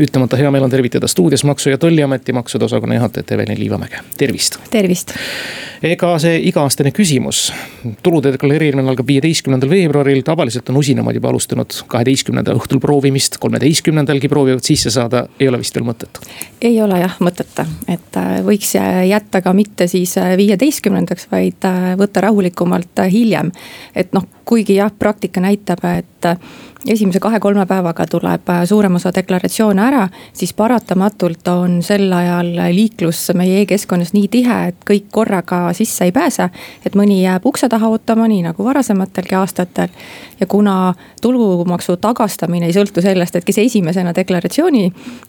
ütlemata hea meel on tervitada stuudios Maksu- ja Tolliameti maksude osakonna juhatajat Evelin Liivamäge, tervist. tervist. Ega see iga-aastane küsimus, tulude deklareerimine algab viieteistkümnendal veebruaril, tavaliselt on usinamad juba alustanud kaheteistkümnenda õhtul proovimist, kolmeteistkümnendalgi proovivad sisse saada, ei ole vist veel mõtet? ei ole jah mõtet, et äh, võiks jätta ka mitte siis äh, viieteistkümnendaks, vaid äh, võtta rahulikumalt hiljem. et noh, kuigi jah, praktika näitab, et esimese kahe-kolme päevaga tuleb suurem osa deklaratsioone ära, siis paratamatult on sel ajal liiklus meie e-keskkonnas nii tihe, et kõik korraga sisse ei pääse. et mõni jääb ukse taha ootama, nii nagu varasematelgi aastatel. ja kuna tulumaksu tagastamine ei sõltu sellest, et kes esimesena deklaratsiooni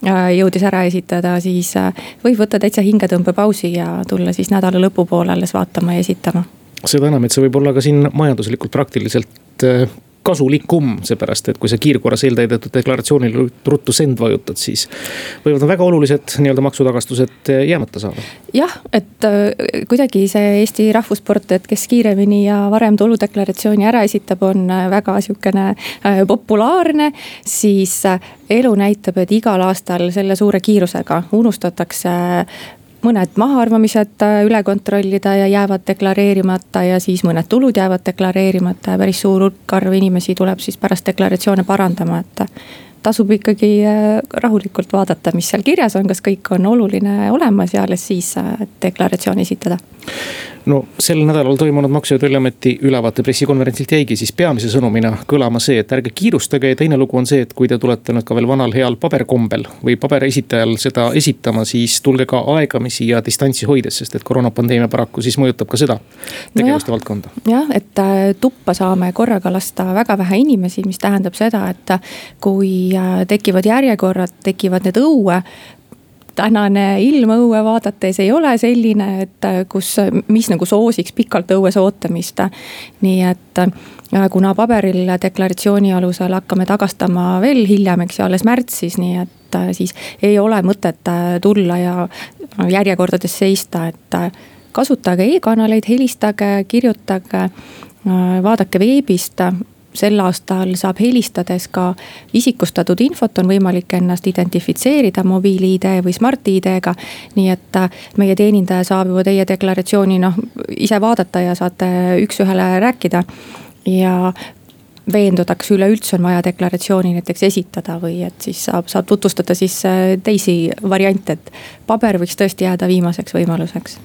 äh, jõudis ära esitada, siis äh, võib võtta täitsa hingetõmbepausi ja tulla siis nädala lõpupoole alles vaatama ja esitama seda enam, et see võib olla ka siin majanduslikult praktiliselt äh, kasulikum, seepärast et kui sa kiirkorras eeltäidetud deklaratsioonil ruttu send vajutad, siis võivad väga olulised nii-öelda maksutagastused jäämata saada. jah, et äh, kuidagi see Eesti rahvussport, et kes kiiremini ja varem tuludeklaratsiooni ära esitab, on äh, väga sihukene äh, populaarne. siis elu näitab, et igal aastal selle suure kiirusega unustatakse mõned mahaarvamised äh, üle kontrollida ja jäävad deklareerimata ja siis mõned tulud jäävad deklareerimata ja päris suur hulk arv inimesi tuleb siis pärast deklaratsioone parandama, et tasub ikkagi äh, rahulikult vaadata, mis seal kirjas on, kas kõik on oluline olemas ja alles siis äh, deklaratsioon esitada no sel nädalal toimunud Maksu- ja Tolliameti ülevaate pressikonverentsilt jäigi siis peamise sõnumina kõlama see, et ärge kiirustage ja teine lugu on see, et kui te tulete nüüd ka veel vanal heal paberkombel või paberesitajal seda esitama, siis tulge ka aegamisi ja distantsi hoides, sest et koroonapandeemia paraku siis mõjutab ka seda tegevuste no valdkonda. jah, et äh, tuppa saame korraga lasta väga vähe inimesi, mis tähendab seda, et kui äh, tekivad järjekorrad, tekivad need õue tänane ilm õue vaadates ei ole selline, et äh, kus, mis nagu soosiks pikalt õues ootamist. nii et äh, kuna paberil deklaratsiooni alusel hakkame tagastama veel hiljem, eks ju, alles märtsis, nii et äh, siis ei ole mõtet tulla ja järjekordades seista, et kasutage e-kanaleid, helistage, kirjutage, vaadake veebist sel aastal saab helistades ka isikustatud infot, on võimalik ennast identifitseerida mobiil-ID või Smart-ID-ga. nii et äh, meie teenindaja saab juba teie deklaratsiooni noh, ise vaadata ja saate üks-ühele rääkida ja veenduda, kas üleüldse on vaja deklaratsiooni näiteks esitada või et siis saab, saab tutvustada siis äh, teisi variante, et paber võiks tõesti jääda viimaseks võimaluseks.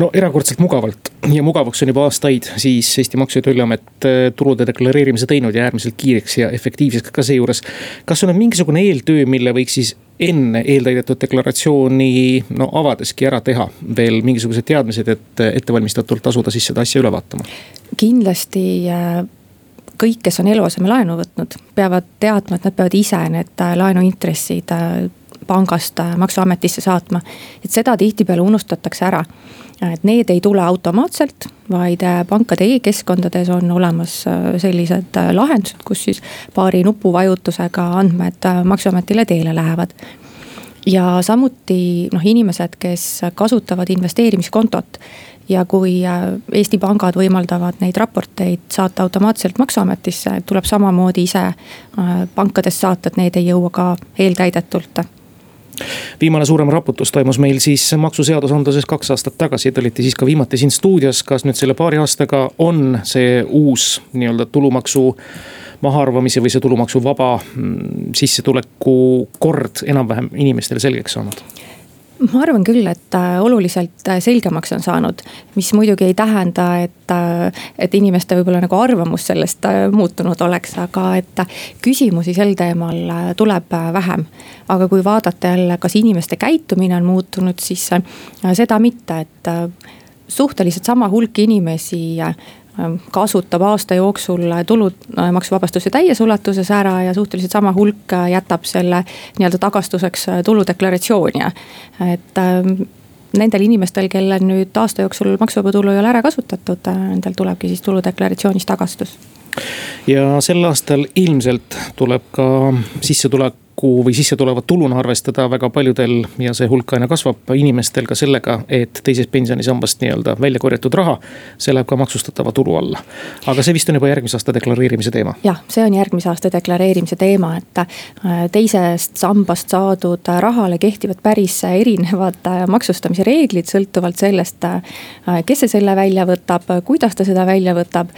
no erakordselt mugavalt ja mugavaks on juba aastaid siis Eesti Maksu- ja Tolliamet äh, tulude deklareerimise teinud ja äärmiselt kiireks ja efektiivseks ka seejuures. kas on mingisugune eeltöö, mille võiks siis enne eeltäidetud deklaratsiooni no avadeski ära teha veel mingisugused teadmised, et ettevalmistatult asuda siis seda asja üle vaatama? kindlasti äh, kõik, kes on eluasemelaenu võtnud, peavad teadma, et nad peavad ise need äh, laenuintressid äh, pangast äh, maksuametisse saatma. et seda tihtipeale unustatakse ära. et need ei tule automaatselt, vaid pankade e-keskkondades on olemas sellised lahendused, kus siis paari nupuvajutusega andmed maksuametile teele lähevad ja samuti noh, inimesed, kes kasutavad investeerimiskontot ja kui äh, Eesti pangad võimaldavad neid raporteid saata automaatselt maksuametisse, tuleb samamoodi ise äh, pankadest saata, et need ei jõua ka eeltäidetult. Viimane suurem raputus toimus meil siis maksuseadusandluses kaks aastat tagasi, te olite siis ka viimati siin stuudios, kas nüüd selle paari aastaga on see uus nii-öelda tulumaksu mahaarvamise või see tulumaksuvaba mm, sissetuleku kord enam-vähem inimestele selgeks saanud? Ma arvan küll, et äh, oluliselt äh, selgemaks on saanud, mis muidugi ei tähenda, et, äh, et inimeste võib-olla nagu arvamus sellest muutunud oleks, aga et küsimusi sel teemal tuleb vähem. aga kui vaadata jälle, kas inimeste käitumine on muutunud, siis seda mitte, et suhteliselt sama hulk inimesi kasutab aasta jooksul tulumaksuvabastuse täies ulatuses ära ja suhteliselt sama hulk äh, jätab selle nii-öelda tagastuseks äh, tuludeklaratsiooni. et ähm, nendel inimestel, kellel nüüd aasta jooksul maksuvaba tulu ei ole ära kasutatud, äh, nendel tulebki siis tuludeklaratsioonis tagastus. ja sel aastal ilmselt tuleb ka sissetulek tulevikku või sisse tulevat tuluna arvestada väga paljudel ja see hulk aina kasvab inimestel ka sellega, et teisest pensionisambast nii-öelda välja korjatud raha. see läheb ka maksustatava tulu alla. aga see vist on juba järgmise aasta deklareerimise teema. jah, see on järgmise aasta deklareerimise teema, et äh, teisest sambast saadud rahale kehtivad päris erinevad äh, maksustamise reeglid, sõltuvalt sellest, äh, kes see selle välja võtab, kuidas ta seda välja võtab.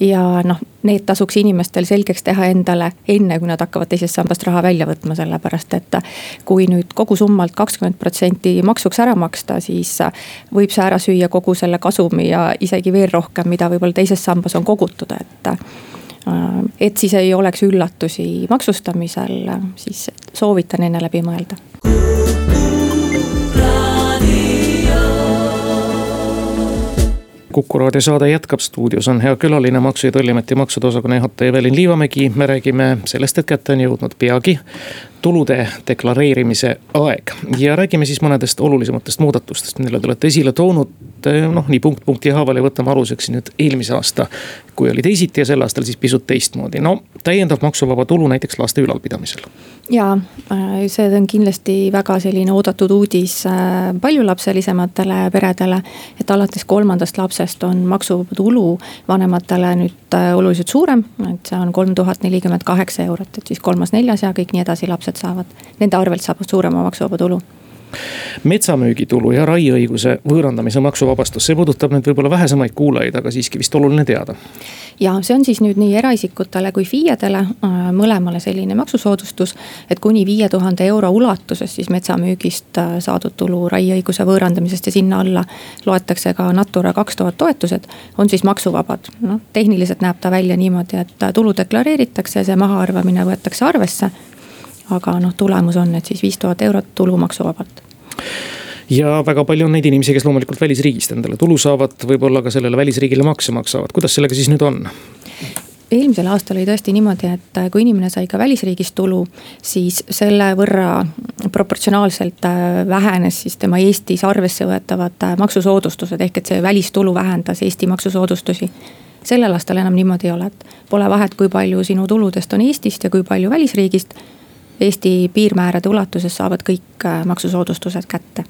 ja noh, need tasuks inimestel selgeks teha endale enne, kui nad hakkavad teisest sambast raha välja võtma, sellepärast et kui nüüd kogusummalt kakskümmend protsenti maksuks ära maksta, siis võib see ära süüa kogu selle kasumi ja isegi veel rohkem, mida võib-olla teises sambas on kogutud, et et siis ei oleks üllatusi maksustamisel, siis soovitan enne läbi mõelda. Kuku raadio saade jätkab, stuudios on hea külaline, Maksu- ja Tolliameti maksude osakonna juhataja Evelin Liivamägi. me räägime sellest, et kätte on jõudnud peagi tulude deklareerimise aeg. ja räägime siis mõnedest olulisematest muudatustest, mille te olete esile toonud. noh, nii punkt punkti haaval ja võtame aluseks nüüd eelmise aasta. kui oli teisiti ja sel aastal siis pisut teistmoodi, no täiendav maksuvaba tulu näiteks laste ülalpidamisel. Ja äh, see on kindlasti väga selline oodatud uudis äh, paljulapselisematele peredele. et alates kolmandast lapsest on maksuvaba tulu vanematele nüüd äh, oluliselt suurem, et see on kolm tuhat nelikümmend kaheksa eurot, et siis kolmas, neljas ja kõik nii edasi lapsed saavad, nende arvelt saab suurema maksuvaba tulu metsamüügitulu ja raieõiguse võõrandamise maksuvabastus, see puudutab nüüd võib-olla vähesemaid kuulajaid, aga siiski vist oluline teada. ja see on siis nüüd nii eraisikutele kui FIE-dele äh, mõlemale selline maksusoodustus. et kuni viie tuhande euro ulatuses siis metsamüügist äh, saadud tulu raieõiguse võõrandamisest ja sinna alla loetakse ka Natura kaks tuhat toetused. on siis maksuvabad, noh tehniliselt näeb ta välja niimoodi, et tulu deklareeritakse ja see mahaarvamine võetakse arvesse aga noh, tulemus on, et siis viis tuhat eurot tulumaksuvabalt. Ja väga palju on neid inimesi, kes loomulikult välisriigist endale tulu saavad, võib-olla ka sellele välisriigile makse maksavad, kuidas sellega siis nüüd on? eelmisel aastal oli tõesti niimoodi, et kui inimene sai ka välisriigist tulu, siis selle võrra proportsionaalselt äh, vähenes siis tema Eestis arvesse võetavad äh, maksusoodustused, ehk et see välistulu vähendas Eesti maksusoodustusi. Sellel aastal enam niimoodi ei ole, et pole vahet, kui palju sinu tuludest on Eestist ja kui palju välisriigist Eesti piirmäärade ulatuses saavad kõik äh, maksusoodustused kätte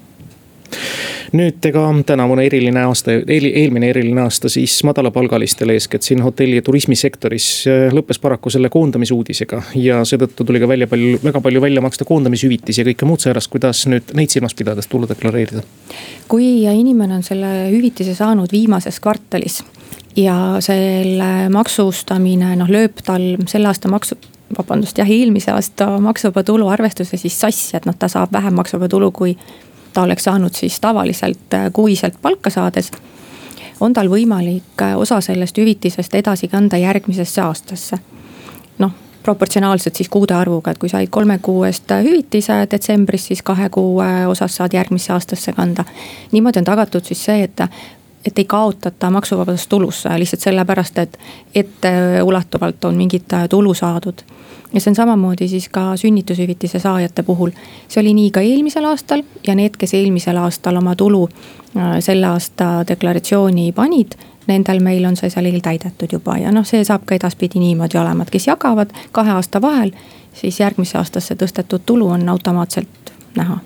nüüd ega tänavune eriline aasta, eel, eelmine eriline aasta siis madalapalgalistele, eeskätt siin hotelli- ja turismisektoris äh, lõppes paraku selle koondamisuudisega. ja seetõttu tuli ka välja palju, väga palju välja maksta koondamishüvitisi ja kõike muud säärast, kuidas nüüd neid silmas pidades tulu deklareerida? kui inimene on selle hüvitise saanud viimases kvartalis ja selle maksustamine noh lööb tal selle aasta maksu, vabandust, jah, eelmise aasta maksuvaba tulu arvestuse siis sassi, et noh, ta saab vähem maksuvaba tulu, kui ta oleks saanud siis tavaliselt äh, kuiselt palka saades. on tal võimalik äh, osa sellest hüvitisest edasi kanda järgmisesse aastasse. noh, proportsionaalselt siis kuude arvuga, et kui said kolme kuu eest äh, hüvitise detsembris, siis kahe kuu osas saad järgmisse aastasse kanda. niimoodi on tagatud siis see, et et ei kaotata maksuvabadust tulus lihtsalt sellepärast, et etteulatuvalt on mingit tulu saadud. ja see on samamoodi siis ka sünnitushüvitise saajate puhul. see oli nii ka eelmisel aastal ja need, kes eelmisel aastal oma tulu äh, selle aasta deklaratsiooni panid nendel meil on see seal eeltäidetud juba ja noh, see saab ka edaspidi niimoodi olema, et kes jagavad kahe aasta vahel, siis järgmisse aastasse tõstetud tulu on automaatselt näha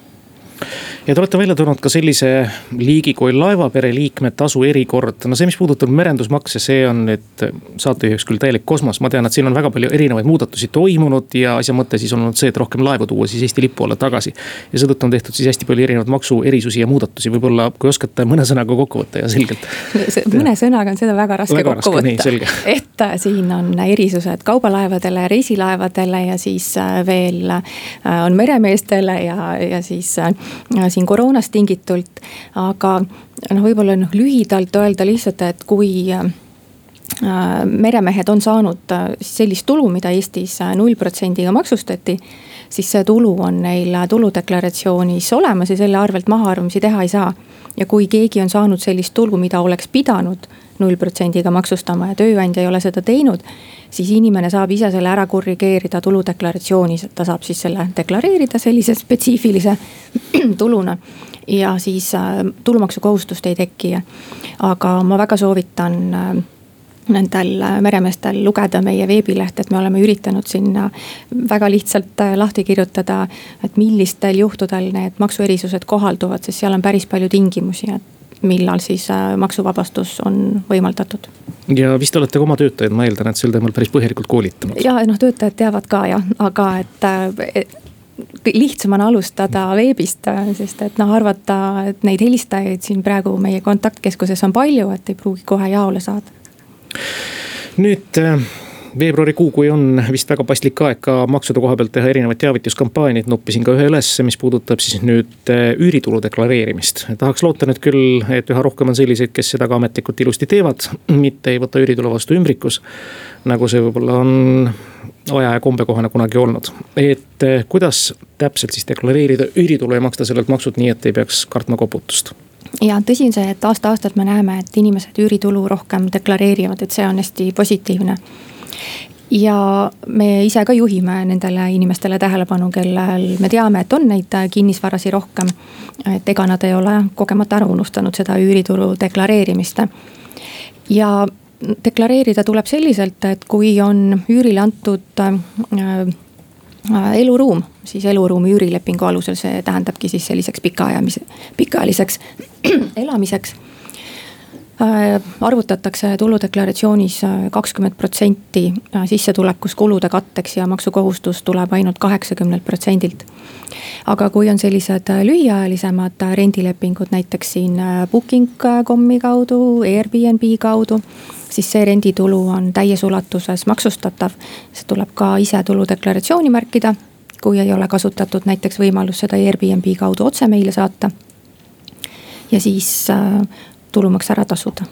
ja te olete välja toonud ka sellise liigi kui laevapere liikme tasu erikord. no see, mis puudutab merendusmakse, see on nüüd saatejuhiks küll täielik kosmos, ma tean, et siin on väga palju erinevaid muudatusi toimunud ja asja mõte siis on olnud see, et rohkem laevu tuua siis Eesti lipu alla tagasi. ja seetõttu on tehtud siis hästi palju erinevaid maksuerisusi ja muudatusi, võib-olla kui oskate mõne sõnaga kokku võtta ja selgelt. mõne sõnaga on seda väga raske väga kokku raske, võtta, et äh, siin on erisused kaubalaevadele, reisilaevadele ja siis äh, veel äh, on meremeestele ja, ja siis siin koroonast tingitult. aga noh, võib-olla noh lühidalt öelda lihtsalt, et kui äh, meremehed on saanud äh, sellist tulu, mida Eestis äh, null protsendiga maksustati. Siis see tulu on neil tuludeklaratsioonis olemas ja selle arvelt mahaarvamisi teha ei saa. ja kui keegi on saanud sellist tulu, mida oleks pidanud null protsendiga maksustama ja tööandja ei ole seda teinud. siis inimene saab ise selle ära korrigeerida tuludeklaratsioonis, et ta saab siis selle deklareerida sellise spetsiifilise tuluna ja siis äh, tulumaksukohustust ei teki. aga ma väga soovitan äh, nendel meremeestel lugeda meie veebilehte, et me oleme üritanud sinna väga lihtsalt lahti kirjutada. et millistel juhtudel need maksuerisused kohalduvad, sest seal on päris palju tingimusi, et millal siis äh, maksuvabastus on võimaldatud. ja vist olete ka oma töötajaid, ma eeldan, et sel teemal päris põhjalikult koolitanud. ja noh, töötajad teavad ka jah, aga et, et lihtsam on alustada veebist, sest et noh, arvata, et neid helistajaid siin praegu meie kontaktkeskuses on palju, et ei pruugi kohe jaole saada. Nüüd äh, veebruarikuu, kui on vist väga paslik aeg ka maksude koha pealt teha erinevaid teavituskampaaniaid, noppisin ka ühe üles, mis puudutab siis nüüd äh, üüritulu deklareerimist. tahaks loota nüüd küll, et üha rohkem on selliseid, kes seda ka ametlikult ilusti teevad, mitte ei võta üüritulu vastu ümbrikus. nagu see võib-olla on aja ja kombekohane kunagi olnud. et äh, kuidas täpselt siis deklareerida üüritulu ja maksta sellelt maksud nii, et ei peaks kartma koputust ja tõsi on see, et aasta-aastalt me näeme, et inimesed üüritulu rohkem deklareerivad, et see on hästi positiivne ja me ise ka juhime nendele inimestele tähelepanu, kellel me teame, et on neid kinnisvarasi rohkem. et ega nad ei ole kogemata ära unustanud seda üüritulu deklareerimist. ja deklareerida tuleb selliselt, et kui on üürile antud äh, eluruum, siis eluruumi üürilepingu alusel, see tähendabki siis selliseks pikaajamise, pikaajaliseks elamiseks. Äh, arvutatakse tuludeklaratsioonis äh, kakskümmend protsenti äh, sissetulekus kulude katteks ja maksukohustus tuleb ainult kaheksakümnelt protsendilt. aga kui on sellised lühiajalisemad rendilepingud, näiteks siin booking.com'i kaudu, Airbnb kaudu siis see renditulu on täies ulatuses maksustatav. see tuleb ka ise tuludeklaratsiooni märkida, kui ei ole kasutatud näiteks võimalust seda Airbnb kaudu otse meile saata. ja siis tulumaks ära tasuda.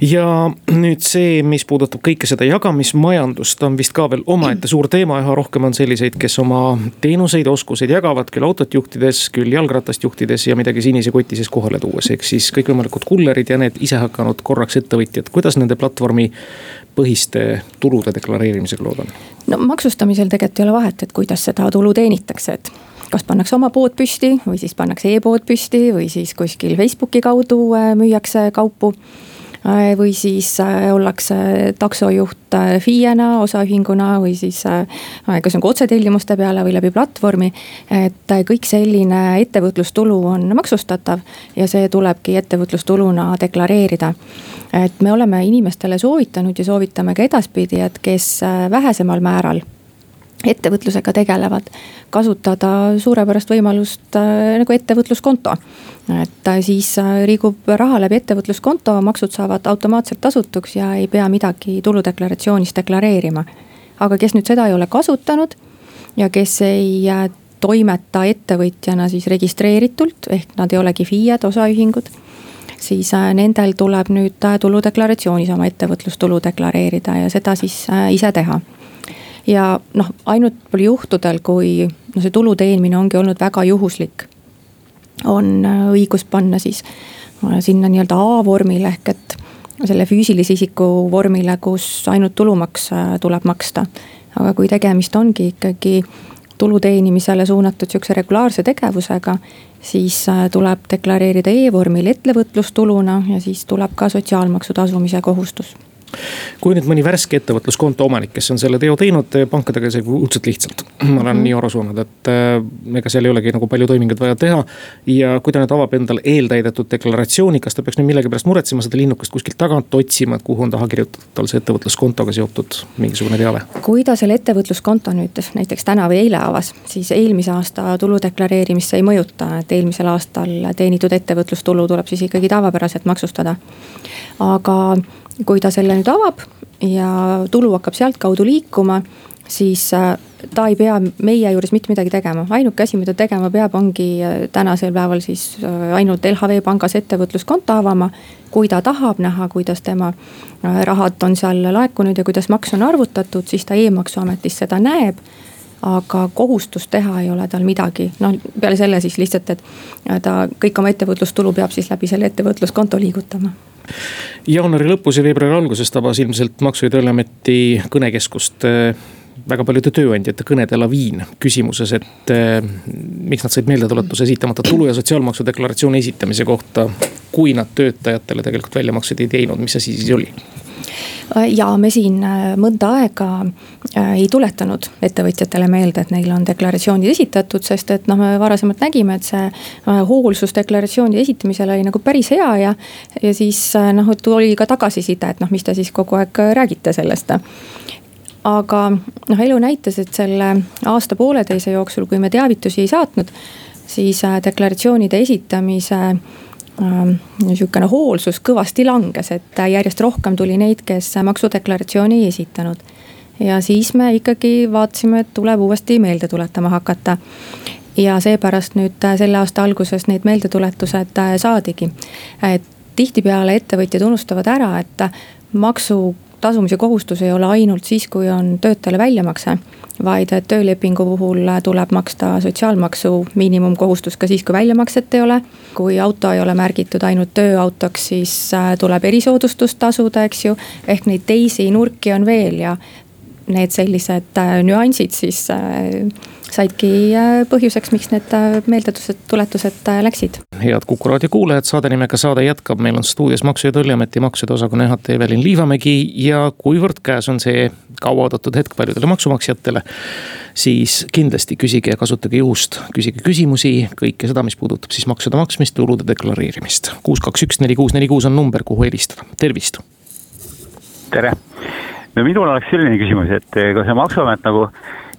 Ja nüüd see, mis puudutab kõike seda jagamismajandust, on vist ka veel omaette suur teema, üha rohkem on selliseid, kes oma teenuseid, oskuseid jagavad, küll autot juhtides, küll jalgratast juhtides ja midagi sinise koti sees kohale tuues, ehk siis kõikvõimalikud kullerid ja need isehakanud korraks ettevõtjad, kuidas nende platvormi põhiste tulude deklareerimisega lood on? no maksustamisel tegelikult ei ole vahet, et kuidas seda tulu teenitakse, et kas pannakse oma pood püsti või siis pannakse e-pood püsti või siis kuskil Facebooki kaudu äh, müüakse kaupu. Äh, või siis äh, ollakse taksojuht FIE-na, osaühinguna või siis kas nagu otsetellimuste peale või läbi platvormi. et kõik selline ettevõtlustulu on maksustatav ja see tulebki ettevõtlustuluna deklareerida. et me oleme inimestele soovitanud ja soovitame ka edaspidi, et kes vähesemal määral ettevõtlusega tegelevad, kasutada suurepärast võimalust äh, nagu ettevõtluskonto. et äh, siis äh, liigub raha läbi ettevõtluskonto, maksud saavad automaatselt tasutuks ja ei pea midagi tuludeklaratsioonis deklareerima. aga kes nüüd seda ei ole kasutanud ja kes ei toimeta ettevõtjana siis registreeritult, ehk nad ei olegi FIE-d, osaühingud siis nendel tuleb nüüd tuludeklaratsioonis oma ettevõtlustulu deklareerida ja seda siis ise teha ja noh, ainult juhtudel, kui no see tulu teenimine ongi olnud väga juhuslik. on äh, õigus panna siis äh, sinna nii-öelda A-vormile ehk et selle füüsilise isiku vormile, kus ainult tulumaks äh, tuleb maksta. aga kui tegemist ongi ikkagi tulu teenimisele suunatud sihukese regulaarse tegevusega, siis tuleb deklareerida e-vormil ettevõtlustuluna ja siis tuleb ka sotsiaalmaksu tasumise kohustus kui nüüd mõni värske ettevõtluskonto omanik, kes on selle teo teinud, pankadega see õudselt lihtsalt. ma olen mm -hmm. nii aru saanud, et äh, ega seal ei olegi nagu palju toiminguid vaja teha. ja kui ta nüüd avab endale eeltäidetud deklaratsiooni, kas ta peaks nüüd millegipärast muretsema seda linnukest kuskilt tagant otsima, et kuhu on taha kirjutatud tal see ettevõtluskontoga seotud mingisugune teave? kui ta selle ettevõtluskonto nüüd näiteks täna või eile avas, siis eelmise aasta tulu deklareerimist see ei mõjuta, et eelmisel aastal teenitud ettevõtlustulu tuleb siis ikkagi tavapäraselt maksustada. aga kui ta selle nüüd avab ja tulu hakkab sealtkaudu liikuma, siis äh, ta ei pea meie juures mitte midagi tegema, ainuke asi, mida tegema peab, ongi äh, tänasel päeval siis äh, ainult LHV pangas ettevõtluskonto avama. kui ta tahab näha, kuidas tema rahad on seal laekunud ja kuidas maks on arvutatud, siis ta e-maksuametis seda näeb. Aga kohustust teha ei ole tal midagi, noh peale selle siis lihtsalt, et ta kõik oma ettevõtlustulu peab siis läbi selle ettevõtluskonto liigutama jaanuari lõpus ja veebruari alguses tabas ilmselt Maksu- ja Tolliameti kõnekeskust äh, väga paljude tööandjate kõnede laviin küsimuses, et eh, miks nad said meeldetuletuse esitamata tulu- ja sotsiaalmaksu deklaratsiooni esitamise kohta. kui nad töötajatele tegelikult väljamakseid ei teinud, mis asi siis oli? Ja me siin mõnda aega ei tuletanud ettevõtjatele meelde, et neil on deklaratsioonid esitatud, sest et noh, me varasemalt nägime, et see hoolsus deklaratsiooni esitamisel oli nagu päris hea ja. ja siis noh, tuli ka tagasiside, et noh, mis te siis kogu aeg räägite sellest aga noh, elu näitas, et selle aasta-pooleteise jooksul, kui me teavitusi ei saatnud, siis äh, deklaratsioonide esitamise ähm, niisugune hoolsus kõvasti langes, et äh, järjest rohkem tuli neid, kes maksudeklaratsiooni ei esitanud. ja siis me ikkagi vaatasime, et tuleb uuesti meelde tuletama hakata. ja seepärast nüüd äh, selle aasta alguses need meeldetuletused saadigi. tihtipeale ettevõtjad unustavad ära, et maksu tasumise kohustus ei ole ainult siis, kui on töötajale väljamakse. vaid töölepingu puhul tuleb maksta sotsiaalmaksu miinimumkohustus ka siis, kui väljamakset ei ole. kui auto ei ole märgitud ainult tööautoks, siis äh, tuleb erisoodustust tasuda, eks ju. ehk neid teisi nurki on veel ja need sellised äh, nüansid siis äh, saidki äh, põhjuseks, miks need meeldetused, tuletused läksid. head Kuku raadio kuulajad, saade nimega Saade jätkab, meil on stuudios Maksu- ja Tolliameti maksude osakonna juhataja Evelin Liivamägi ja kuivõrd käes on see kauaoodatud hetk paljudele maksumaksjatele. siis kindlasti küsige ja kasutage juhust, küsige küsimusi, kõike seda, mis puudutab siis maksude maksmist, tulude deklareerimist. kuus, kaks, üks, neli, kuus, neli, kuus on number, kuhu helistada, tervist. tere no minul oleks selline küsimus, et eh, kas see maksuamet nagu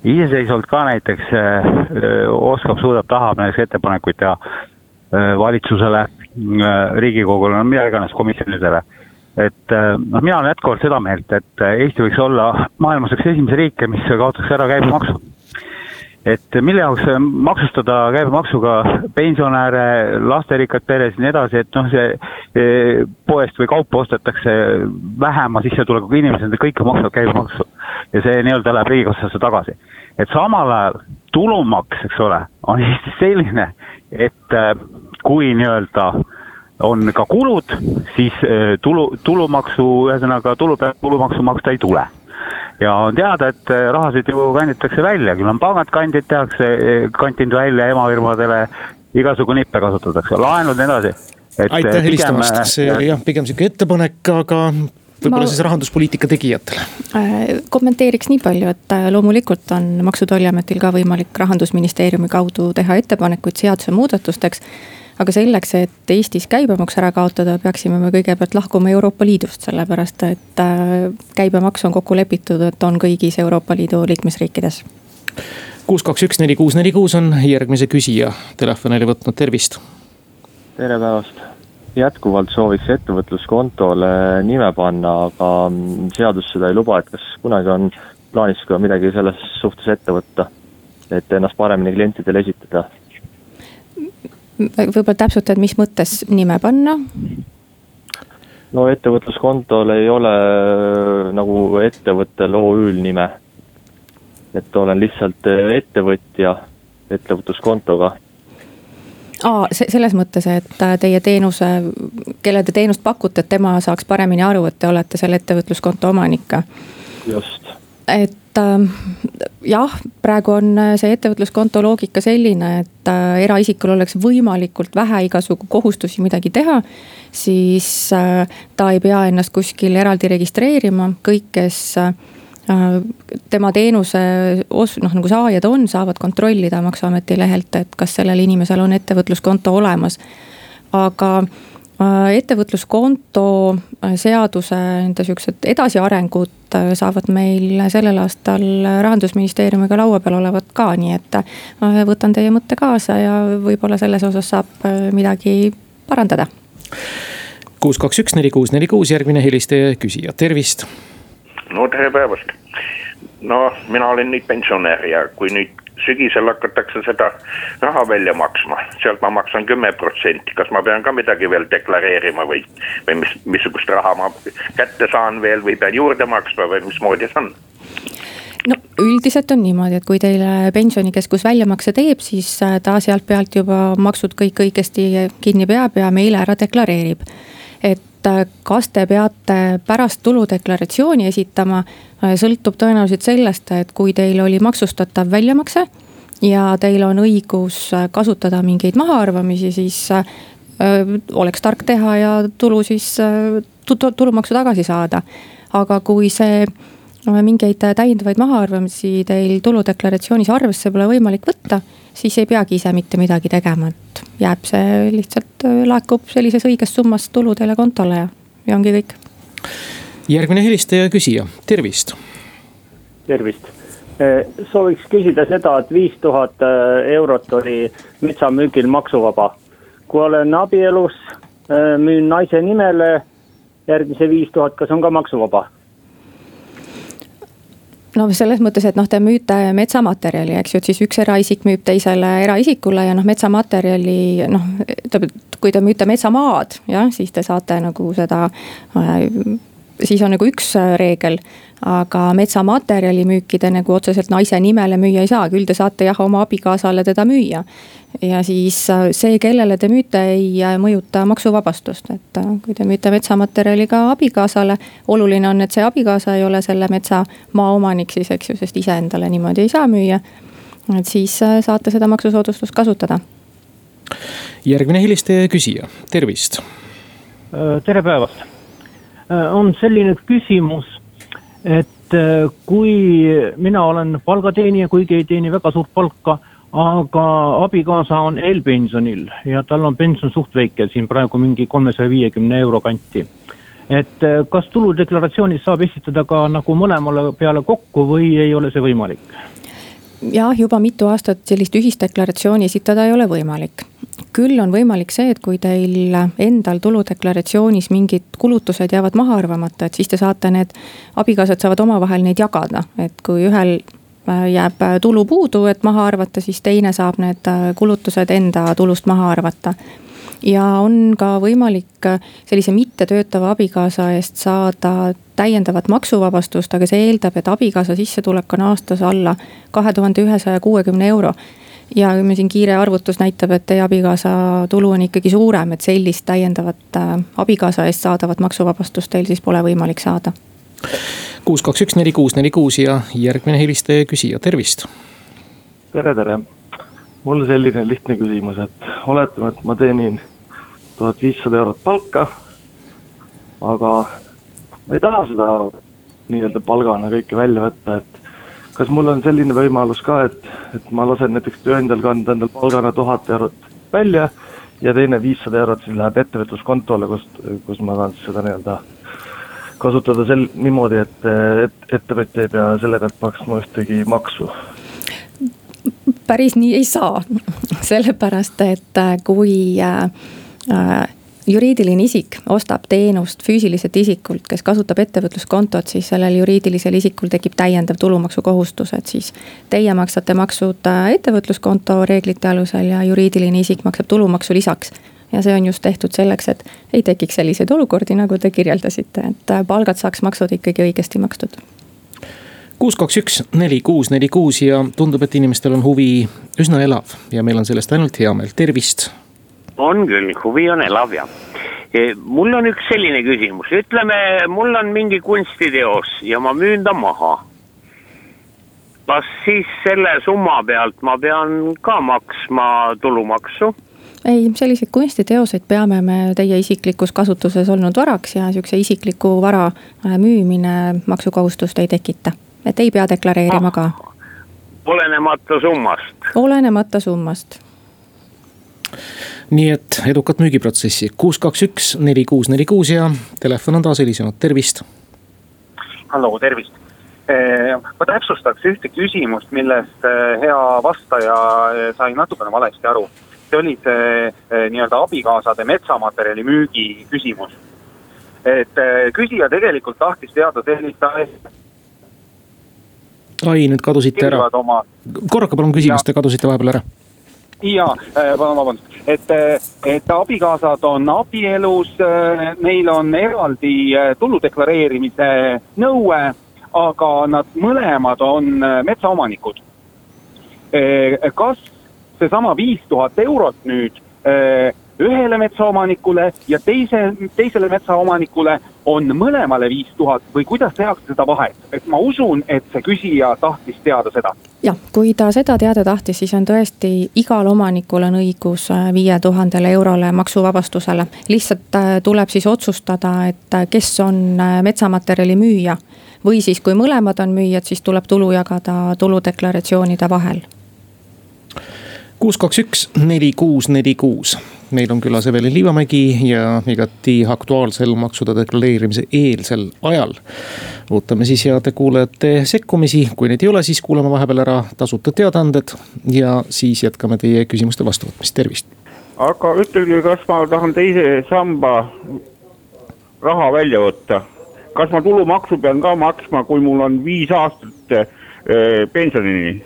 iseseisvalt ka näiteks äh, oskab, suudab, tahab näiteks ettepanekuid teha äh, valitsusele äh,, riigikogule, no mida iganes, komisjonidele. et noh, mina olen jätkuvalt seda meelt, et Eesti võiks olla maailmas üks esimesi riike, mis kaotaks ära käibemaksu et mille jaoks maksustada käibemaksuga pensionäre, lasterikkad pered ja nii edasi, et noh, see poest või kaupa ostetakse vähema sissetulekuga inimesed, kõik maksavad käibemaksu. ja see nii-öelda läheb riigikassasse tagasi. et samal ajal tulumaks, eks ole, on Eestis selline, et äh, kui nii-öelda on ka kulud, siis äh, tulu, tulumaksu, ühesõnaga tulu pealt tulumaksu maksta ei tule ja on teada, et eh, rahasid ju kanditakse välja, küll on pangad kandid, tehakse, eh, kantinud välja emafirmadele, igasugu nippe kasutatakse, laenud ja nii edasi. aitäh eh, helistamast, see oli jah, pigem sihuke ettepanek, aga võib-olla siis rahanduspoliitika tegijatele. Kommenteeriks nii palju, et loomulikult on Maksu- ja Tolliametil ka võimalik rahandusministeeriumi kaudu teha ettepanekuid seadusemuudatusteks aga selleks, et Eestis käibemaks ära kaotada, peaksime me kõigepealt lahkuma Euroopa Liidust, sellepärast et äh, käibemaks on kokku lepitud, et on kõigis Euroopa Liidu liikmesriikides. kuus, kaks, üks, neli, kuus, neli, kuus on järgmise küsija telefonile võtnud, tervist. tere päevast jätkuvalt sooviks ettevõtluskontole nime panna, aga seadus seda ei luba, et kas kunagi on plaanis ka midagi selles suhtes ette võtta? et ennast paremini klientidele esitada võib-olla täpsutad, mis mõttes nime panna? no ettevõtluskontol ei ole äh, nagu ettevõttel OÜ-l nime. et olen lihtsalt äh, ettevõtja ettevõtluskontoga aa, selles mõttes, et äh, teie teenuse, kelle te teenust pakute, et tema saaks paremini aru, et te olete selle ettevõtluskonto omanik. just. Et äh, jah, praegu on äh, see ettevõtluskonto loogika selline, et äh, eraisikul oleks võimalikult vähe igasugu kohustusi midagi teha. siis ta ei pea ennast kuskil eraldi registreerima, kõik, kes tema teenuse os-, noh nagu saajad on, saavad kontrollida maksuameti lehelt, et kas sellel inimesel on ettevõtluskonto olemas. aga ettevõtluskonto seaduse nende sihukesed edasiarengud saavad meil sellel aastal rahandusministeeriumiga laua peal olevat ka, nii et võtan teie mõtte kaasa ja võib-olla selles osas saab midagi parandada. kuus, kaks, üks, neli, kuus, neli, kuus, järgmine helistaja küsija, tervist. no tere päevast. no mina olen nüüd pensionär ja kui nüüd sügisel hakatakse seda raha välja maksma, sealt ma maksan kümme protsenti, kas ma pean ka midagi veel deklareerima või, või mis, missugust raha ma kätte saan veel või pean juurde maksma või mismoodi see on? no üldiselt on niimoodi, et kui teile pensionikeskus väljamakse teeb, siis äh, ta sealt pealt juba maksud kõik õigesti kinni peab ja meile ära deklareerib. et äh, kas te peate pärast tuludeklaratsiooni esitama, äh, sõltub tõenäoliselt sellest, et kui teil oli maksustatav väljamakse ja teil on õigus kasutada mingeid mahaarvamisi, siis oleks tark teha ja tulu siis, tulumaksu tagasi saada. aga kui see mingeid täiendavaid mahaarvamisi teil tuludeklaratsioonis arvesse pole võimalik võtta, siis ei peagi ise mitte midagi tegema, et jääb see lihtsalt, laekub sellises õiges summas tuludele kontole ja, ja ongi kõik. järgmine helistaja küsija, tervist. tervist Eh, sooviks küsida seda, et viis tuhat eh, eurot oli metsamüügil maksuvaba. kui olen abielus, müün naise nimele, järgmise viis tuhat, kas on ka maksuvaba? No selles mõttes, et noh, te müüte metsamaterjali, eks ju, et siis üks eraisik müüb teisele eraisikule ja noh, metsamaterjali noh, kui te müüte metsamaad, jah, siis te saate nagu seda siis on nagu üks reegel aga metsamaterjali müüki te nagu otseselt naise nimele müüa ei saa, küll te saate jah oma abikaasale teda müüa. ja siis äh, see, kellele te müüte, ei äh, mõjuta maksuvabastust, et äh, kui te müüte metsamaterjali ka abikaasale. oluline on, et see abikaasa ei ole selle metsamaa omanik siis, eks ju, sest iseendale niimoodi ei saa müüa. et siis saate seda maksusoodustust kasutada. järgmine helistaja ja küsija, tervist. tere päevast, on selline küsimus et äh, kui mina olen palgateenija, kuigi ei teeni väga suurt palka, aga abikaasa on eelpensionil ja tal on pension suht väike, siin praegu mingi kolmesaja viiekümne euro kanti. et äh, kas tuludeklaratsioonis saab esitada ka nagu mõlemale peale kokku või ei ole see võimalik? jah, juba mitu aastat sellist ühisdeklaratsiooni esitada ei ole võimalik. Küll on võimalik see, et kui teil endal tuludeklaratsioonis mingid kulutused jäävad maha arvamata, et siis te saate need, abikaasad saavad omavahel neid jagada, et kui ühel äh, jääb tulu puudu, et maha arvata, siis teine saab need äh, kulutused enda tulust maha arvata. Ja on ka võimalik äh, sellise mittetöötava abikaasa eest saada täiendavat maksuvabastust, aga see eeldab, et abikaasa sissetulek on aastas alla kahe tuhande ühesaja kuuekümne euro ja me siin kiire arvutus näitab, et teie abikaasa tulu on ikkagi suurem, et sellist täiendavat äh, abikaasa eest saadavat maksuvabastust teil siis pole võimalik saada. kuus, kaks, üks, neli, kuus, neli, kuus ja järgmine helistaja küsija, tervist. tere, tere mul selline lihtne küsimus, et oletame, et ma teenin tuhat viissada eurot palka. aga ma ei taha seda nii-öelda palgana kõike välja võtta, et kas mul on selline võimalus ka, et, et ma lasen näiteks tööandjal kanda endal palgana tuhat eurot välja ja teine viissada eurot siis läheb ettevõtluskontole, kust, kus ma saan siis seda nii-öelda kasutada sel-, niimoodi, et, et ettevõtja ei pea selle pealt maksma ühtegi maksu. Päris nii ei saa, sellepärast et äh, kui äh, äh, juriidiline isik ostab teenust füüsiliselt isikult, kes kasutab ettevõtluskontot, siis sellel juriidilisel isikul tekib täiendav tulumaksukohustus, et siis. Teie maksate maksud äh, ettevõtluskonto reeglite alusel ja juriidiline isik maksab tulumaksu lisaks. ja see on just tehtud selleks, et ei tekiks selliseid olukordi, nagu te kirjeldasite, et palgad saaks maksud ikkagi õigesti makstud kuus, kaks, üks, neli, kuus, neli, kuus ja tundub, et inimestel on huvi üsna elav ja meil on sellest ainult hea meel, tervist. On küll, huvi on elav ja e, mul on üks selline küsimus, ütleme, mul on mingi kunstiteos ja ma müün ta maha. kas siis selle summa pealt ma pean ka maksma tulumaksu? ei, selliseid kunstiteoseid peame me teie isiklikus kasutuses olnud varaks ja sihukese isikliku vara äh, müümine maksukohustust ei tekita et ei pea deklareerima ka. olenemata summast. olenemata summast nii et edukat müügiprotsessi, kuus, kaks, üks, neli, kuus, neli, kuus ja telefon on taas helisenud, tervist. hallo, tervist. Eh, ma täpsustaks ühte küsimust, millest eh, hea vastaja eh, sai natukene valesti aru. see oli see nii-öelda abikaasade metsamaterjali müügi küsimus. et küsija tegelikult tahtis teada sellist asja ai, nüüd kadusite ära. Korrake palun küsimust, te kadusite vahepeal ära. Ja, äh, vabandust, et, äh, et abikaasad on abielus, äh, neil on eraldi tulu deklareerimise nõue, aga nad mõlemad on metsaomanikud. kas seesama viis tuhat eurot nüüd ühele metsaomanikule ja teise, teisele metsaomanikule on mõlemale viis tuhat või kuidas tehakse seda vahet, et ma usun, et see küsija tahtis teada seda. jah, kui ta seda teada tahtis, siis on tõesti igal omanikul on õigus äh, viie tuhandele eurole maksuvabastusele. lihtsalt äh, tuleb siis otsustada, et äh, kes on metsamaterjali müüja või siis, kui mõlemad on müüjad, siis tuleb tulu jagada tuludeklaratsioonide vahel kuus, kaks, üks, neli, kuus, neli, kuus meil on külas Evelin Liivamägi ja igati aktuaalsel maksude deklareerimise eelsel ajal. ootame siis heade kuulajate sekkumisi, kui neid ei ole, siis kuulame vahepeal ära tasuta teadaanded ja siis jätkame teie küsimuste vastuvõtmist, tervist. aga ütelge, kas ma tahan teise samba raha välja võtta, kas ma tulumaksu pean ka maksma, kui mul on viis aastat äh, pensionini?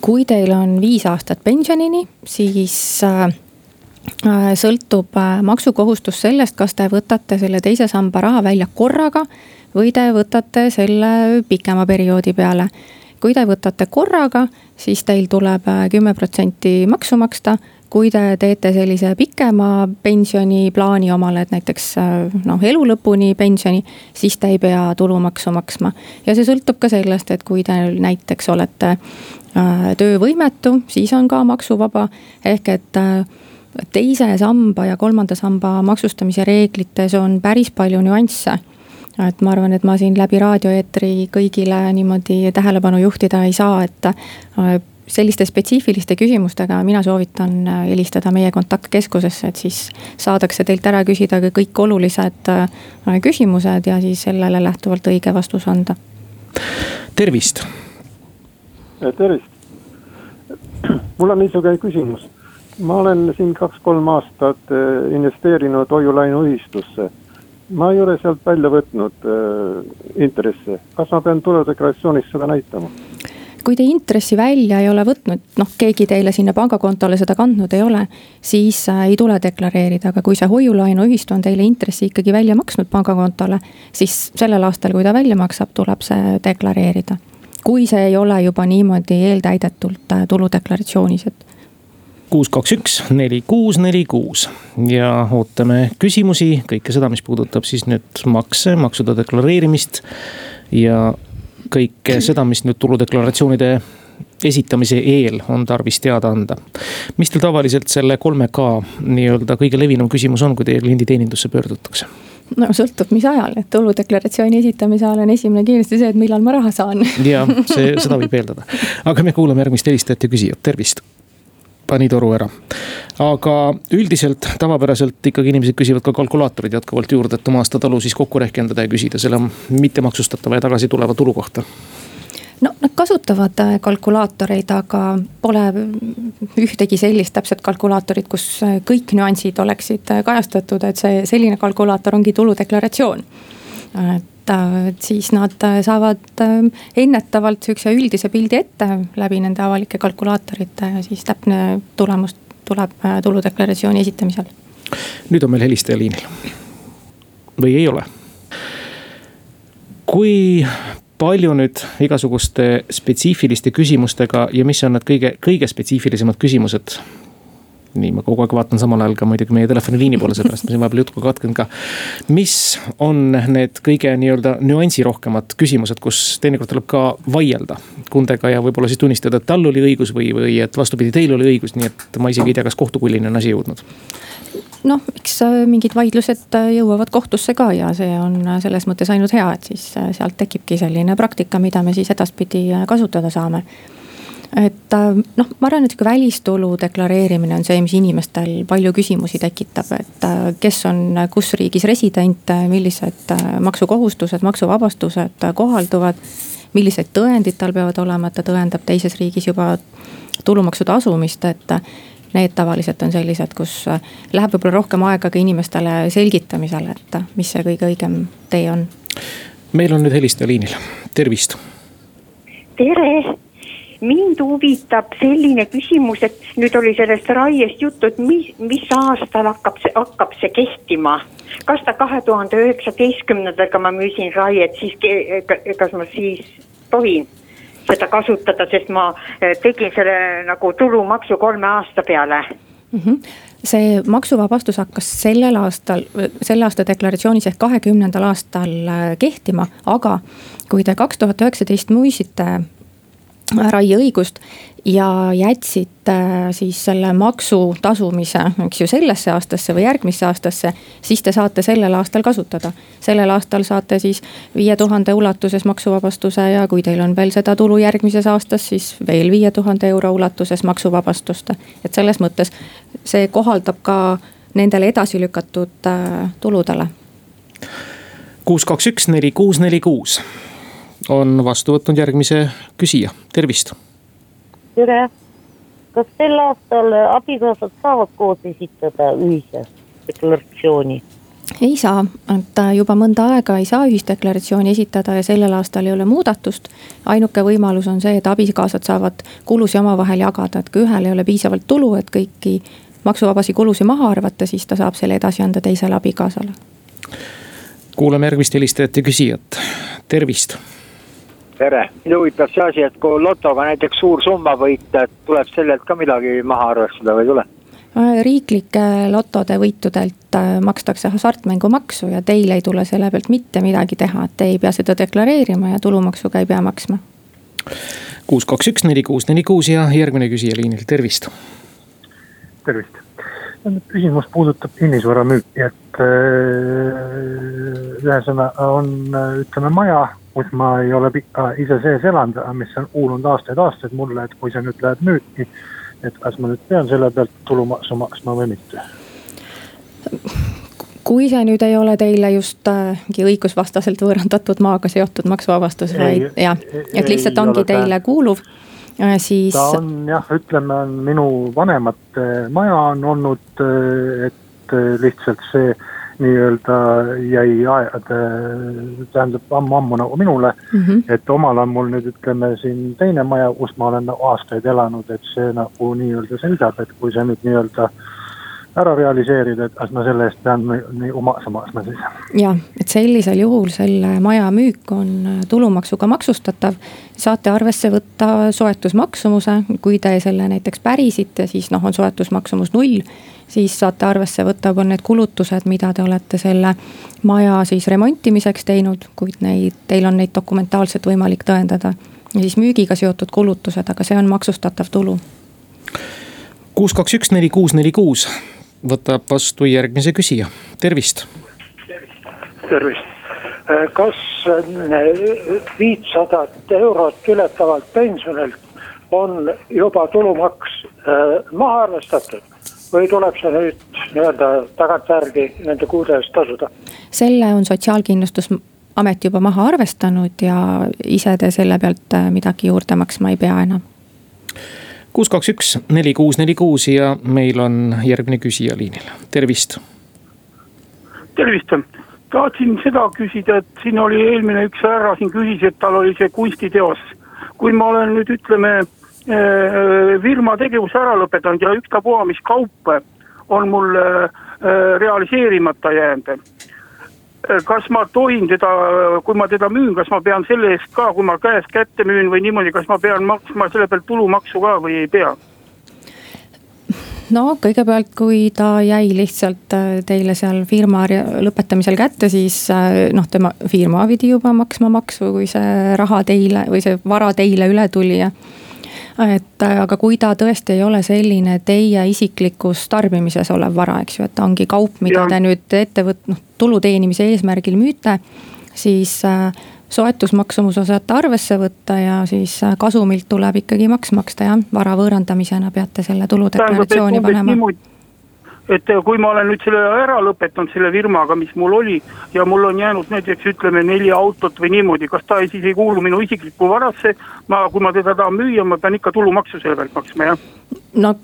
kui teil on viis aastat pensionini, siis Äh, sõltub äh, maksukohustus sellest, kas te võtate selle teise samba raha välja korraga või te võtate selle pikema perioodi peale. kui te võtate korraga, siis teil tuleb äh, kümme protsenti maksu maksta kui te teete sellise pikema pensioniplaani omale, et näiteks noh, elu lõpuni pensioni, siis te ei pea tulumaksu maksma. ja see sõltub ka sellest, et kui te näiteks olete äh, töövõimetu, siis on ka maksuvaba, ehk et äh, teise samba ja kolmanda samba maksustamise reeglites on päris palju nüansse et ma arvan, et ma siin läbi raadioeetri kõigile niimoodi tähelepanu juhtida ei saa, et äh, selliste spetsiifiliste küsimustega mina soovitan äh, helistada meie kontaktkeskusesse, et siis saadakse teilt ära küsida ka kõik olulised äh, küsimused ja siis sellele lähtuvalt õige vastus anda. tervist. tervist. mul on niisugune küsimus ma olen siin kaks-kolm aastat eh, investeerinud hoiu-laenuühistusse. ma ei ole sealt välja võtnud äh, intresse, kas ma pean tuludeklaratsioonis seda näitama? kui te intressi välja ei ole võtnud, noh, keegi teile sinna pangakontole seda kandnud ei ole, siis äh, ei tule deklareerida, aga kui see hoiu-laenuühistu on teile intressi ikkagi välja maksnud pangakontole, siis sellel aastal, kui ta välja maksab, tuleb see deklareerida. kui see ei ole juba niimoodi eeltäidetult tuludeklaratsioonis, et kuus, kaks, üks, neli, kuus, neli, kuus ja ootame küsimusi, kõike seda, mis puudutab siis nüüd makse, maksude deklareerimist. ja kõike seda, mis nüüd tuludeklaratsioonide esitamise eel on tarvis teada anda. mis teil tavaliselt selle kolme K nii-öelda kõige levinum küsimus on, kui teie klienditeenindusse pöördutakse? no sõltub, mis ajal, et tuludeklaratsiooni esitamise ajal on esimene kindlasti see, et millal ma raha saan. ja see, seda võib eeldada, aga me kuulame järgmist helistajat ja küsijat, tervist pani toru ära. aga üldiselt tavapäraselt ikkagi inimesed küsivad ka kalkulaatorid jätkuvalt juurde, et oma aastatalu siis kokku rehkendada ja küsida selle mittemaksustatava ja tagasi tuleva tulu kohta no nad kasutavad äh, kalkulaatoreid, aga pole ühtegi sellist täpset kalkulaatorit, kus äh, kõik nüansid oleksid äh, kajastatud, et see selline kalkulaator ongi tuludeklaratsioon. Et et siis nad äh, saavad äh, ennetavalt sihukese üldise pildi ette läbi nende avalike kalkulaatorite ja siis täpne tulemus tuleb äh, tuludeklaratsiooni esitamisel. nüüd on meil helistaja liinil. või ei ole? kui palju nüüd igasuguste spetsiifiliste küsimustega ja mis on need kõige, kõige spetsiifilisemad küsimused nii, ma kogu aeg vaatan samal ajal ka muidugi meie telefoniliini poole, seepärast ma siin vahepeal juttu katken ka. mis on need kõige nii-öelda nüansirohkemad küsimused, kus teinekord tuleb ka vaielda kundega ja võib-olla siis tunnistada, et tal oli õigus või, või et vastupidi, teil oli õigus, nii et ma isegi ei tea, kas kohtukullini on asi jõudnud noh, eks äh, mingid vaidlused äh, jõuavad kohtusse ka ja see on äh, selles mõttes ainult hea, et siis sealt tekibki selline praktika, mida me siis edaspidi kasutada saame et äh, noh, ma arvan, et sihuke välistulu deklareerimine on see, mis inimestel palju küsimusi tekitab, et äh, kes on kus riigis resident, millised äh, maksukohustused, maksuvabastused kohalduvad. millised tõendid tal peavad olema, et ta tõendab teises riigis juba tulumaksu tasumist, et need tavaliselt on sellised, kus läheb võib-olla rohkem aega ka inimestele selgitamisele, et mis see kõige õigem tee on. meil on nüüd helistaja liinil, tervist. tere mind huvitab selline küsimus, et nüüd oli sellest raiest juttu, et mis, mis aastal hakkab see, hakkab see kehtima. kas ta kahe tuhande üheksateistkümnendaga ma müüsin raiet, siis kas ma siis tohin seda kasutada, sest ma eh, tegin selle nagu tulumaksu kolme aasta peale mm. -hmm see maksuvabastus hakkas sellel aastal, selle aasta deklaratsioonis ehk kahekümnendal aastal äh, kehtima, aga kui te kaks tuhat üheksateist muisite raieõigust ja jätsite äh, siis selle maksu tasumise, eks ju, sellesse aastasse või järgmisse aastasse, siis te saate sellel aastal kasutada. sellel aastal saate siis viie tuhande ulatuses maksuvabastuse ja kui teil on veel seda tulu järgmises aastas, siis veel viie tuhande euro ulatuses maksuvabastust. et selles mõttes see kohaldab ka nendele edasi lükatud äh, tuludele. kuus, kaks, üks, neli, kuus, neli, kuus on vastu võtnud järgmise küsija, tervist tere. kas sel aastal abikaasad saavad koos esitada ühise deklaratsiooni? ei saa, et juba mõnda aega ei saa ühisdeklaratsiooni esitada ja sellel aastal ei ole muudatust. ainuke võimalus on see, et abikaasad saavad kulusid omavahel jagada, et kui ühel ei ole piisavalt tulu, et kõiki maksuvabasi kulusid maha arvata, siis ta saab selle edasi anda teisele abikaasale. kuulame järgmist helistajat ja küsijat, tervist tere, mind huvitab see asi, et kui lotoga näiteks suur summa võita, et tuleb sellelt ka midagi maha arvestada või ei tule? Äh, riiklike lotode võitudelt äh, makstakse hasartmängumaksu ja teil ei tule selle pealt mitte midagi teha, et te ei pea seda deklareerima ja tulumaksu ka ei pea maksma. kuus, kaks, üks, neli, kuus, neli, kuus ja järgmine küsija liinil, tervist. tervist, küsimus puudutab kinnisvara müüki, et äh, ühesõnaga on, ütleme maja kus ma ei ole pikka ise sees elanud, mis on kuulunud aastaid-aastaid mulle, et kui see nüüd läheb müüki, et kas ma nüüd pean selle pealt tulumaksu maksma või mitte kui see nüüd ei ole teile just äh, õigusvastaselt võõrandatud maaga seotud maksuvabastus, vaid jah, et lihtsalt ongi teile kuuluv, äh, siis. ta on jah, ütleme, on minu vanemate maja on olnud, äh, et lihtsalt see nii-öelda jäi aed, tähendab ammu-ammu nagu minule mm. -hmm. et omal on mul nüüd ütleme siin teine maja, kus ma olen aastaid elanud, et see nagu nii-öelda seisab, et kui see nüüd nii-öelda ära realiseerida, et kas ma selle eest pean nii omakse maksma siis. jah, et sellisel juhul selle maja müük on tulumaksuga maksustatav. saate arvesse võtta soetusmaksumuse, kui te selle näiteks pärisite, siis noh, on soetusmaksumus null siis saate arvesse võtta ka need kulutused, mida te olete selle maja siis remontimiseks teinud, kuid neid, teil on neid dokumentaalselt võimalik tõendada. ja siis müügiga seotud kulutused, aga see on maksustatav tulu. kuus, kaks, üks, neli, kuus, neli, kuus võtab vastu järgmise küsija, tervist. tervist, kas viitsadat eurot ületavalt pensionilt on juba tulumaks äh, maha arvestatud? Või tuleb see nüüd nii-öelda tagantjärgi nende kuude eest tasuda? selle on sotsiaalkindlustusamet juba maha arvestanud ja ise te selle pealt äh, midagi juurde maksma ei pea enam. kuus, kaks, üks, neli, kuus, neli, kuus ja meil on järgmine küsija liinil, tervist. tervist, tahtsin seda küsida, et siin oli eelmine üks härra siin küsis, et tal oli see kunstiteos. kui ma olen nüüd ütleme firma tegevuse ära lõpetanud ja ükstapuha, mis kaup on mul äh, realiseerimata jäänud. Äh, kas ma tohin teda, kui ma teda müün, kas ma pean selle eest ka, kui ma käest kätte müün või niimoodi, kas ma pean maksma selle pealt tulumaksu ka või ei pea? no kõigepealt, kui ta jäi lihtsalt teile seal firma lõpetamisel kätte, siis noh, tema firma pidi juba maksma maksu, kui see raha teile või see vara teile üle tuli ja et äh, aga kui ta tõesti ei ole selline teie isiklikus tarbimises olev vara, eks ju, et ta ongi kaup, mida ja. te nüüd ettevõt-, noh tulu teenimise eesmärgil müüte. siis äh, soetusmaksumuse saate arvesse võtta ja siis äh, kasumilt tuleb ikkagi maks maksta jah, vara võõrandamisena peate selle tuludeklaratsiooni panema et kui ma olen nüüd selle ära lõpetanud, selle firmaga, mis mul oli ja mul on jäänud näiteks ütleme neli autot või niimoodi, kas ta siis ei kuulu minu isiklikku varasse. ma, kui ma teda tahan müüa, ma pean ikka tulumaksu selle pealt maksma, jah. no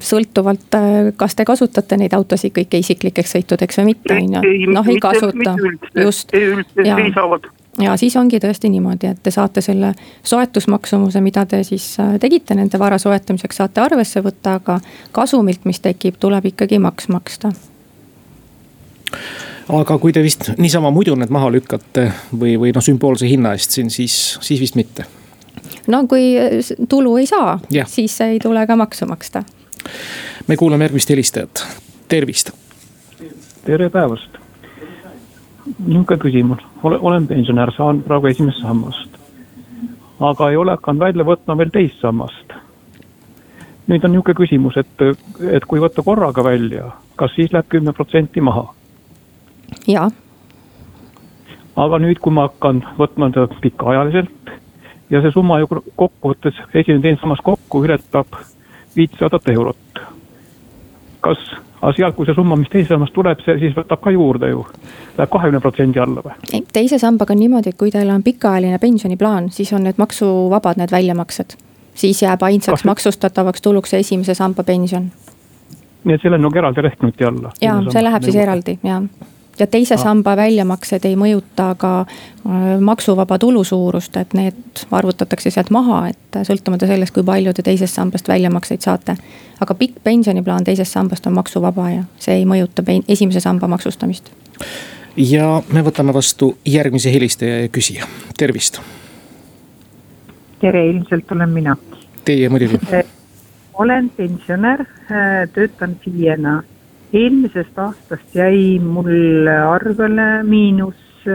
sõltuvalt, äh, kas te kasutate neid autosid kõiki isiklikeks sõitudeks või mitte, on ju. noh, ei kasuta, just. ei üldse, ei saavad ja siis ongi tõesti niimoodi, et te saate selle soetusmaksumuse, mida te siis äh, tegite nende vara soetamiseks, saate arvesse võtta, aga kasumilt, mis tekib, tuleb ikkagi maks maksta aga kui te vist niisama muidu need maha lükkate või, või noh, sümboolse hinna eest siin, siis, siis vist mitte. no kui tulu ei saa, siis ei tule ka maksu maksta me kuulame järgmist helistajat, tervist. tere päevast. Niisugune küsimus, olen pensionär, saan praegu esimest sammast. aga ei ole hakanud välja võtma veel teist sammast. nüüd on niisugune küsimus, et, et kui võtta korraga välja, kas siis läheb kümme protsenti maha? jaa. aga nüüd, kui ma hakkan võtma seda pikaajaliselt ja see summa ju kokkuvõttes, esimene, teine sammas kokku ületab viitsadat eurot. kas, aga sealt, kui see summa, mis teise sambast tuleb, see siis võtab ka juurde ju, läheb kahekümne protsendi alla või? ei, teise sambaga on niimoodi, et kui teil on pikaajaline pensioniplaan, siis on need maksuvabad, need väljamaksed. siis jääb ainsaks Kas... maksustatavaks tuluks see esimese samba pension. nii et selle on nagu eraldi lehtnuti alla? jaa, see läheb siis eraldi, jah ja teise ah. samba väljamaksed ei mõjuta ka äh, maksuvaba tulu suurust, et need arvutatakse sealt maha, et sõltumata sellest, kui palju te teisest sambast väljamakseid saate. aga pikk pensioniplaan teisest sambast on maksuvaba ja see ei mõjuta esimese samba maksustamist. ja me võtame vastu järgmise helistaja ja küsija, tervist. tere, ilmselt olen mina. Teie muidugi. olen pensionär, äh, töötan FIE-na eelmisest aastast jäi mul arvele miinus,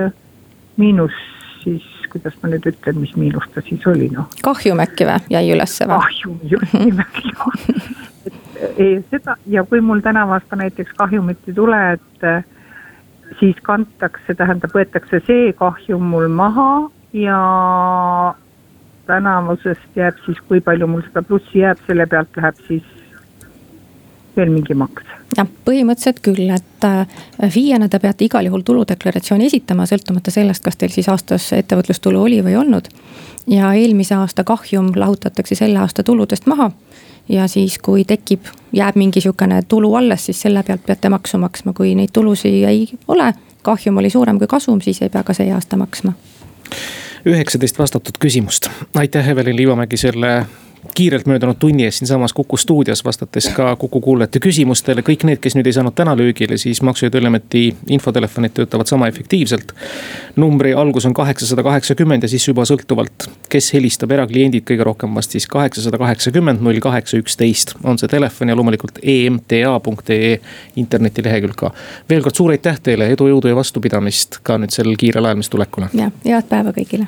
miinus siis, kuidas ma nüüd ütlen, mis miinus ta siis oli, noh. kahjum äkki või, jäi ülesse või? kahjum, just nimelt jah. et seda ja kui mul tänavu aasta näiteks kahjumit ei tule, et siis kantakse, tähendab, võetakse see kahjum mul maha ja tänavusest jääb siis, kui palju mul seda plussi jääb, selle pealt läheb siis veel mingi maks jah, põhimõtteliselt küll, et äh, FIE-na te peate igal juhul tuludeklaratsiooni esitama, sõltumata sellest, kas teil siis aastas ettevõtlustulu oli või ei olnud. ja eelmise aasta kahjum lahutatakse selle aasta tuludest maha. ja siis, kui tekib, jääb mingi sihukene tulu alles, siis selle pealt peate maksu maksma, kui neid tulusid ei ole, kahjum oli suurem kui kasum, siis ei pea ka see aasta maksma üheksateist vastatud küsimust, aitäh Evelin Liivamägi selle kiirelt möödunud tunni eest siinsamas Kuku stuudios, vastates ka Kuku kuulajate küsimustele. kõik need, kes nüüd ei saanud täna löögile, siis maksu- ja tolliameti infotelefonid töötavad sama efektiivselt. numbri algus on kaheksasada kaheksakümmend ja siis juba sõltuvalt, kes helistab, erakliendid kõige rohkem vast siis kaheksasada kaheksakümmend null kaheksa üksteist on see telefon ja loomulikult emta.ee internetilehekülg ka. veel kord suur aitäh teile, edu, jõudu ja vastupidamist ka nüüd sellel kiirel ajal, mis tulekul on. ja head päeva kõigile